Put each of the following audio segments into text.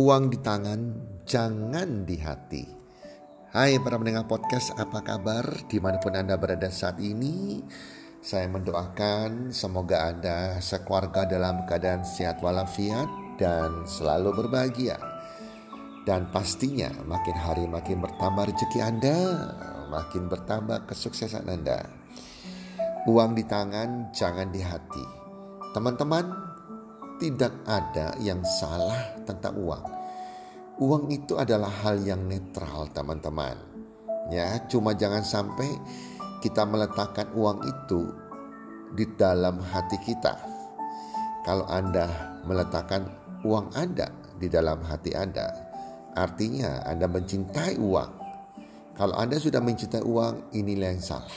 Uang di tangan, jangan di hati. Hai para pendengar podcast, apa kabar? Di mana pun Anda berada saat ini, saya mendoakan semoga Anda sekeluarga dalam keadaan sehat walafiat dan selalu berbahagia. Dan pastinya makin hari makin bertambah rezeki Anda, makin bertambah kesuksesan Anda. Uang di tangan, jangan di hati. Teman-teman, tidak ada yang salah tentang uang. Uang itu adalah hal yang netral, teman-teman. Ya, cuma jangan sampai kita meletakkan uang itu di dalam hati kita. Kalau Anda meletakkan uang Anda di dalam hati Anda, artinya Anda mencintai uang. Kalau Anda sudah mencintai uang, inilah yang salah.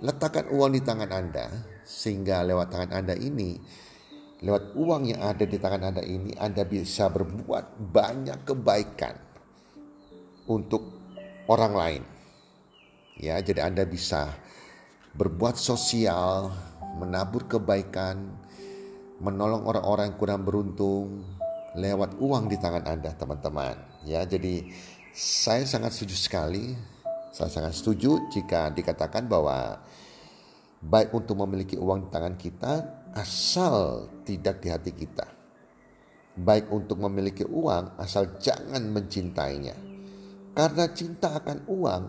Letakkan uang di tangan Anda, sehingga lewat tangan Anda ini Lewat uang yang ada di tangan Anda ini, Anda bisa berbuat banyak kebaikan untuk orang lain. Ya, jadi Anda bisa berbuat sosial, menabur kebaikan, menolong orang-orang yang kurang beruntung lewat uang di tangan Anda, teman-teman. Ya, jadi saya sangat setuju sekali. Saya sangat setuju jika dikatakan bahwa baik untuk memiliki uang di tangan kita asal tidak di hati kita. Baik untuk memiliki uang asal jangan mencintainya. Karena cinta akan uang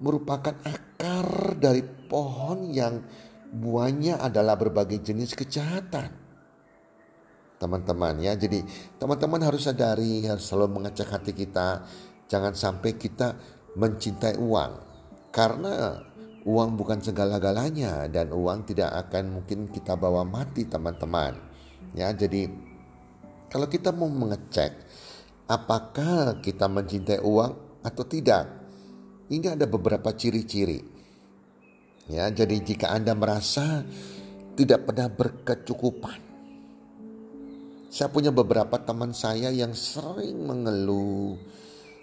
merupakan akar dari pohon yang buahnya adalah berbagai jenis kejahatan. Teman-teman ya, jadi teman-teman harus sadari, harus selalu mengecek hati kita. Jangan sampai kita mencintai uang. Karena Uang bukan segala-galanya dan uang tidak akan mungkin kita bawa mati teman-teman. Ya, jadi kalau kita mau mengecek apakah kita mencintai uang atau tidak, ini ada beberapa ciri-ciri. Ya, jadi jika Anda merasa tidak pernah berkecukupan. Saya punya beberapa teman saya yang sering mengeluh,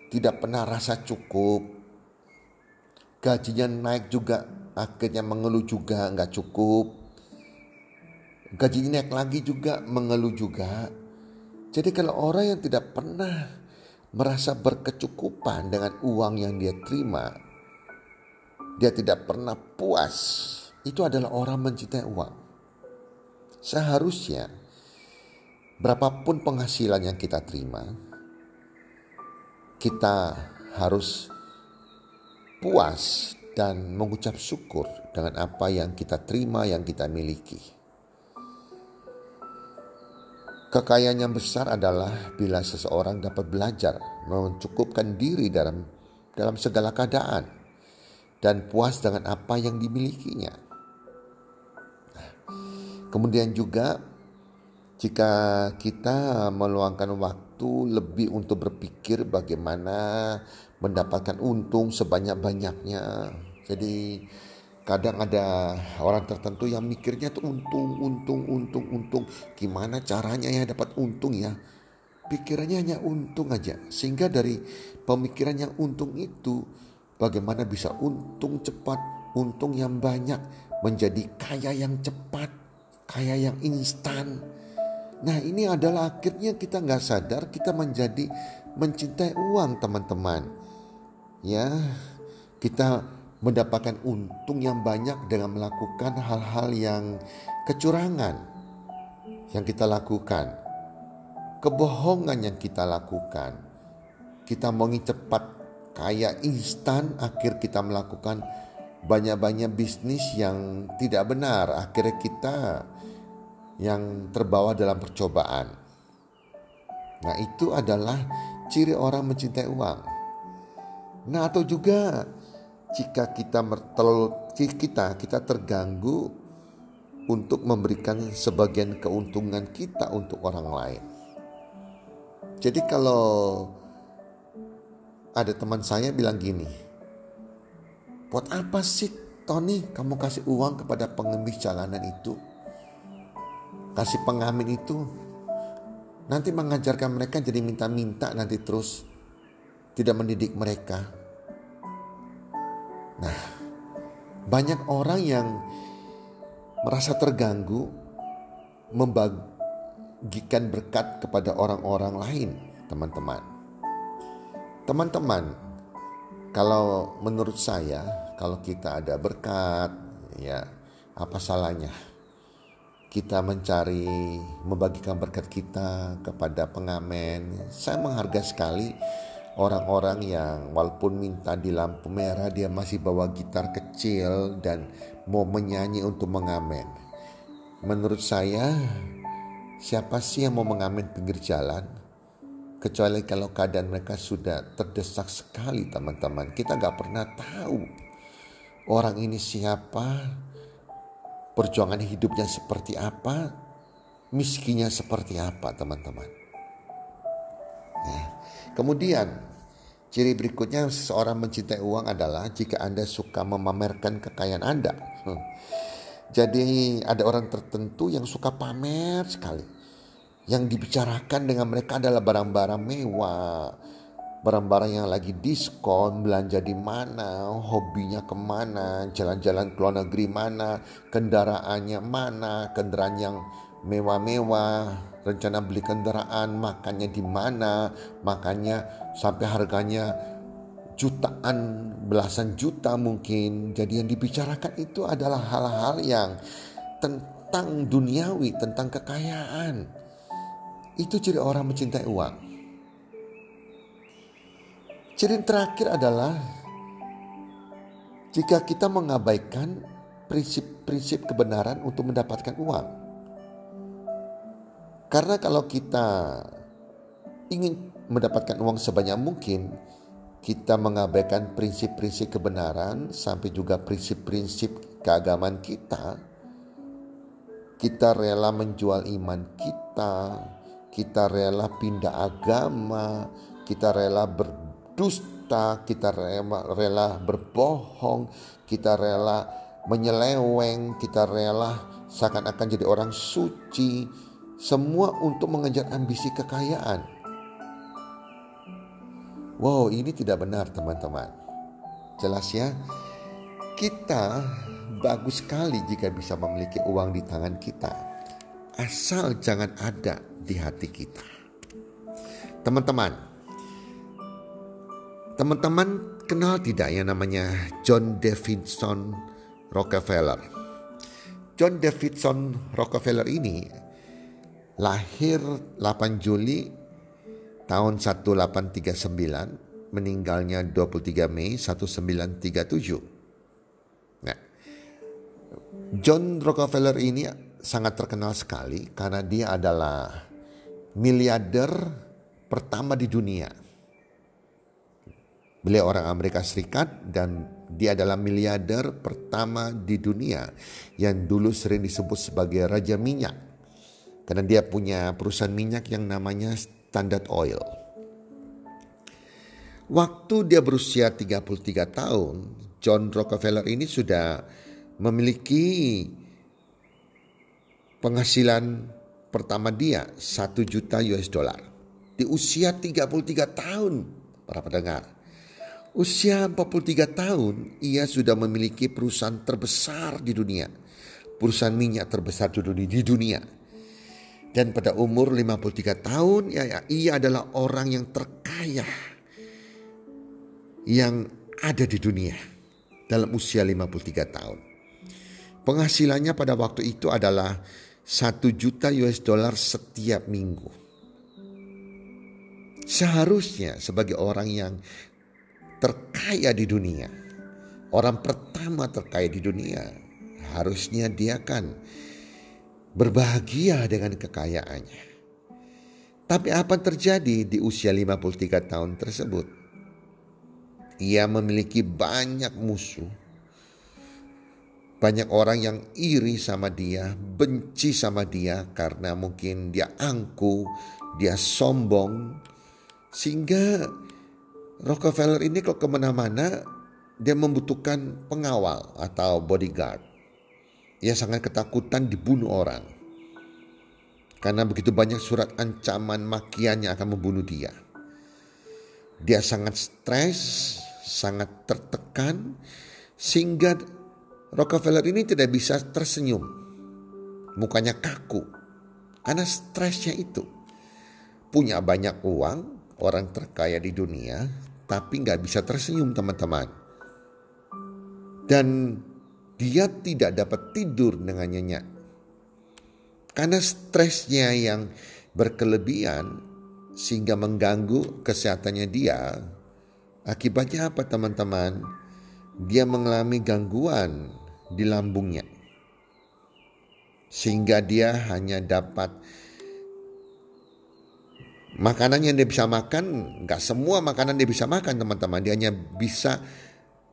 tidak pernah rasa cukup, gajinya naik juga akhirnya mengeluh juga nggak cukup. Gajinya naik lagi juga mengeluh juga. Jadi kalau orang yang tidak pernah merasa berkecukupan dengan uang yang dia terima dia tidak pernah puas itu adalah orang mencintai uang. Seharusnya berapapun penghasilan yang kita terima kita harus puas dan mengucap syukur dengan apa yang kita terima, yang kita miliki. Kekayaan yang besar adalah bila seseorang dapat belajar mencukupkan diri dalam dalam segala keadaan dan puas dengan apa yang dimilikinya. Nah, kemudian juga jika kita meluangkan waktu lebih untuk berpikir bagaimana mendapatkan untung sebanyak-banyaknya. Jadi kadang ada orang tertentu yang mikirnya tuh untung, untung, untung, untung. Gimana caranya ya dapat untung ya? Pikirannya hanya untung aja. Sehingga dari pemikiran yang untung itu bagaimana bisa untung cepat, untung yang banyak menjadi kaya yang cepat, kaya yang instan. Nah ini adalah akhirnya kita nggak sadar kita menjadi mencintai uang teman-teman ya kita mendapatkan untung yang banyak dengan melakukan hal-hal yang kecurangan yang kita lakukan, kebohongan yang kita lakukan. Kita mau cepat, kaya instan, akhir kita melakukan banyak-banyak bisnis yang tidak benar. Akhirnya kita yang terbawa dalam percobaan. Nah, itu adalah ciri orang mencintai uang. Nah, atau juga jika kita terlalu kita kita terganggu untuk memberikan sebagian keuntungan kita untuk orang lain. Jadi kalau ada teman saya bilang gini, buat apa sih Tony kamu kasih uang kepada pengemis jalanan itu? Kasih pengamen itu nanti mengajarkan mereka jadi minta-minta nanti terus tidak mendidik mereka. Nah, banyak orang yang merasa terganggu membagikan berkat kepada orang-orang lain, teman-teman. Teman-teman, kalau menurut saya, kalau kita ada berkat, ya apa salahnya kita mencari membagikan berkat kita kepada pengamen. Saya menghargai sekali orang-orang yang walaupun minta di lampu merah dia masih bawa gitar kecil dan mau menyanyi untuk mengamen. Menurut saya, siapa sih yang mau mengamen pinggir jalan? Kecuali kalau keadaan mereka sudah terdesak sekali teman-teman. Kita gak pernah tahu orang ini siapa, perjuangan hidupnya seperti apa, miskinnya seperti apa teman-teman. Nah, kemudian Ciri berikutnya seseorang mencintai uang adalah jika Anda suka memamerkan kekayaan Anda. Hmm. Jadi ada orang tertentu yang suka pamer sekali. Yang dibicarakan dengan mereka adalah barang-barang mewah, barang-barang yang lagi diskon, belanja di mana, hobinya ke mana, jalan-jalan ke luar negeri mana, kendaraannya mana, kendaraan yang mewah-mewah, rencana beli kendaraan, makannya di mana, makannya sampai harganya jutaan, belasan juta mungkin. Jadi yang dibicarakan itu adalah hal-hal yang tentang duniawi, tentang kekayaan. Itu ciri orang mencintai uang. Ciri terakhir adalah jika kita mengabaikan prinsip-prinsip kebenaran untuk mendapatkan uang. Karena kalau kita ingin mendapatkan uang sebanyak mungkin, kita mengabaikan prinsip-prinsip kebenaran sampai juga prinsip-prinsip keagamaan kita. Kita rela menjual iman kita, kita rela pindah agama, kita rela berdusta, kita rela, rela berbohong, kita rela menyeleweng, kita rela seakan-akan jadi orang suci, semua untuk mengejar ambisi kekayaan. Wow, ini tidak benar, teman-teman. Jelas ya, kita bagus sekali jika bisa memiliki uang di tangan kita, asal jangan ada di hati kita. Teman-teman, teman-teman kenal tidak yang namanya John Davidson Rockefeller? John Davidson Rockefeller ini lahir 8 Juli tahun 1839, meninggalnya 23 Mei 1937. Nah, John Rockefeller ini sangat terkenal sekali karena dia adalah miliarder pertama di dunia. Beliau orang Amerika Serikat dan dia adalah miliarder pertama di dunia yang dulu sering disebut sebagai raja minyak karena dia punya perusahaan minyak yang namanya Standard Oil. Waktu dia berusia 33 tahun, John Rockefeller ini sudah memiliki penghasilan pertama dia 1 juta US dollar. Di usia 33 tahun, para pendengar. Usia 43 tahun, ia sudah memiliki perusahaan terbesar di dunia. Perusahaan minyak terbesar di dunia dan pada umur 53 tahun ya, ya, ia adalah orang yang terkaya yang ada di dunia. dalam usia 53 tahun. Penghasilannya pada waktu itu adalah 1 juta US dollar setiap minggu. Seharusnya sebagai orang yang terkaya di dunia, orang pertama terkaya di dunia, harusnya dia kan berbahagia dengan kekayaannya. Tapi apa terjadi di usia 53 tahun tersebut? Ia memiliki banyak musuh. Banyak orang yang iri sama dia, benci sama dia karena mungkin dia angku, dia sombong. Sehingga Rockefeller ini kalau ke mana-mana dia membutuhkan pengawal atau bodyguard. Ia sangat ketakutan dibunuh orang. Karena begitu banyak surat ancaman makiannya akan membunuh dia. Dia sangat stres, sangat tertekan sehingga Rockefeller ini tidak bisa tersenyum. Mukanya kaku karena stresnya itu. Punya banyak uang, orang terkaya di dunia, tapi nggak bisa tersenyum teman-teman. Dan dia tidak dapat tidur dengan nyenyak. Karena stresnya yang berkelebihan sehingga mengganggu kesehatannya dia Akibatnya apa teman-teman? Dia mengalami gangguan di lambungnya. Sehingga dia hanya dapat makanan yang dia bisa makan, nggak semua makanan dia bisa makan teman-teman. Dia hanya bisa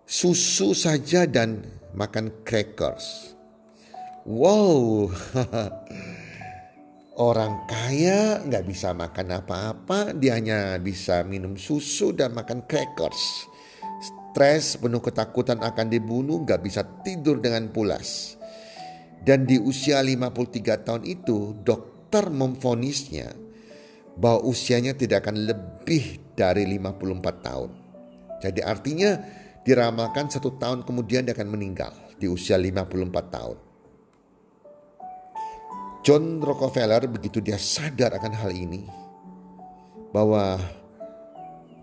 susu saja dan makan crackers. Wow, Orang kaya nggak bisa makan apa-apa, dia hanya bisa minum susu dan makan crackers. Stres, penuh ketakutan akan dibunuh, nggak bisa tidur dengan pulas. Dan di usia 53 tahun itu, dokter memfonisnya bahwa usianya tidak akan lebih dari 54 tahun. Jadi artinya diramalkan satu tahun kemudian dia akan meninggal di usia 54 tahun. John Rockefeller begitu dia sadar akan hal ini bahwa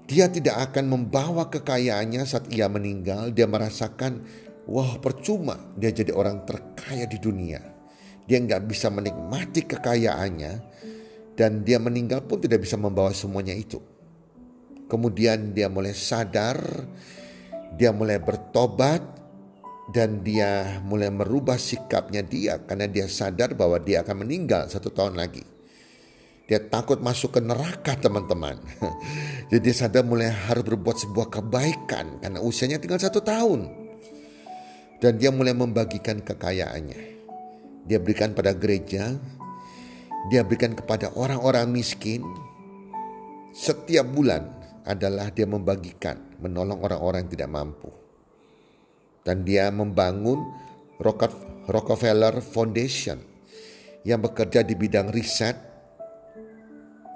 dia tidak akan membawa kekayaannya saat ia meninggal. Dia merasakan, wah percuma dia jadi orang terkaya di dunia. Dia nggak bisa menikmati kekayaannya dan dia meninggal pun tidak bisa membawa semuanya itu. Kemudian dia mulai sadar, dia mulai bertobat, dan dia mulai merubah sikapnya dia karena dia sadar bahwa dia akan meninggal satu tahun lagi. Dia takut masuk ke neraka teman-teman. Jadi dia sadar mulai harus berbuat sebuah kebaikan karena usianya tinggal satu tahun. Dan dia mulai membagikan kekayaannya. Dia berikan pada gereja. Dia berikan kepada orang-orang miskin. Setiap bulan adalah dia membagikan, menolong orang-orang yang tidak mampu dan dia membangun Rockefeller Foundation yang bekerja di bidang riset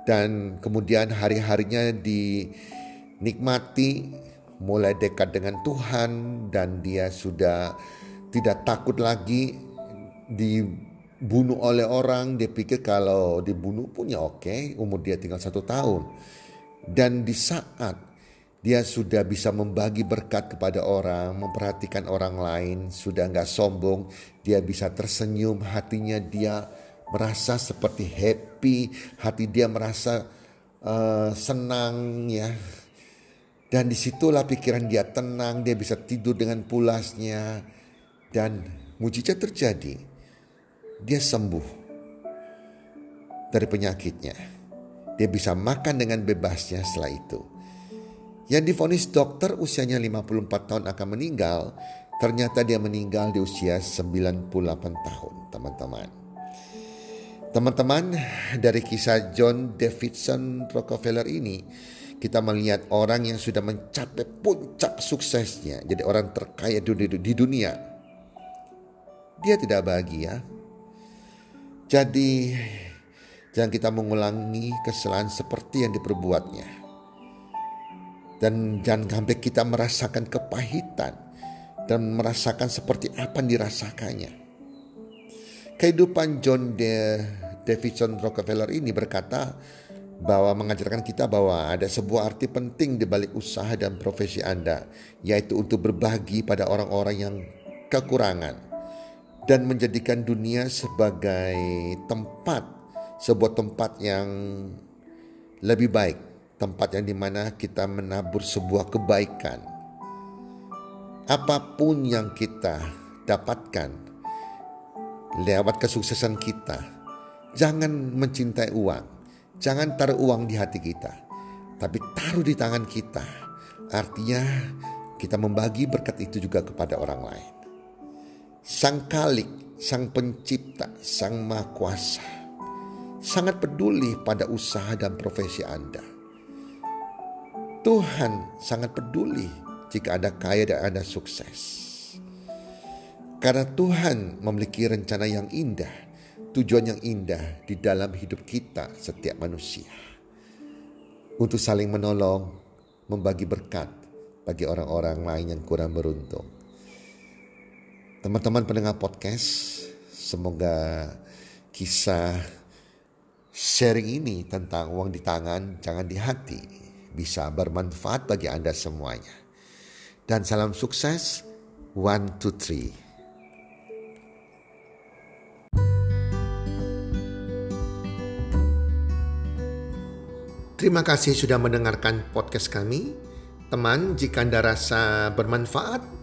dan kemudian hari-harinya dinikmati mulai dekat dengan Tuhan dan dia sudah tidak takut lagi dibunuh oleh orang dia pikir kalau dibunuh punya oke okay, umur dia tinggal satu tahun dan di saat dia sudah bisa membagi berkat kepada orang, memperhatikan orang lain, sudah nggak sombong, dia bisa tersenyum, hatinya dia merasa seperti happy, hati dia merasa uh, senang ya. Dan di situlah pikiran dia tenang, dia bisa tidur dengan pulasnya. Dan mujizat terjadi, dia sembuh dari penyakitnya. Dia bisa makan dengan bebasnya setelah itu. Yang difonis dokter usianya 54 tahun akan meninggal, ternyata dia meninggal di usia 98 tahun, teman-teman. Teman-teman, dari kisah John Davidson Rockefeller ini, kita melihat orang yang sudah mencapai puncak suksesnya, jadi orang terkaya di dunia. Dia tidak bahagia. Jadi, jangan kita mengulangi kesalahan seperti yang diperbuatnya dan jangan sampai kita merasakan kepahitan dan merasakan seperti apa yang dirasakannya. Kehidupan John D. Davidson Rockefeller ini berkata bahwa mengajarkan kita bahwa ada sebuah arti penting di balik usaha dan profesi Anda, yaitu untuk berbagi pada orang-orang yang kekurangan dan menjadikan dunia sebagai tempat, sebuah tempat yang lebih baik, tempat yang di mana kita menabur sebuah kebaikan. Apa pun yang kita dapatkan lewat kesuksesan kita, jangan mencintai uang Jangan taruh uang di hati kita, tapi taruh di tangan kita. Artinya kita membagi berkat itu juga kepada orang lain. Sang Kalik, Sang Pencipta, Sang Maha sangat peduli pada usaha dan profesi Anda. Tuhan sangat peduli jika Anda kaya dan Anda sukses. Karena Tuhan memiliki rencana yang indah tujuan yang indah di dalam hidup kita setiap manusia. Untuk saling menolong, membagi berkat bagi orang-orang lain yang kurang beruntung. Teman-teman pendengar podcast, semoga kisah sharing ini tentang uang di tangan, jangan di hati, bisa bermanfaat bagi Anda semuanya. Dan salam sukses, one, two, three. Terima kasih sudah mendengarkan podcast kami. Teman, jika Anda rasa bermanfaat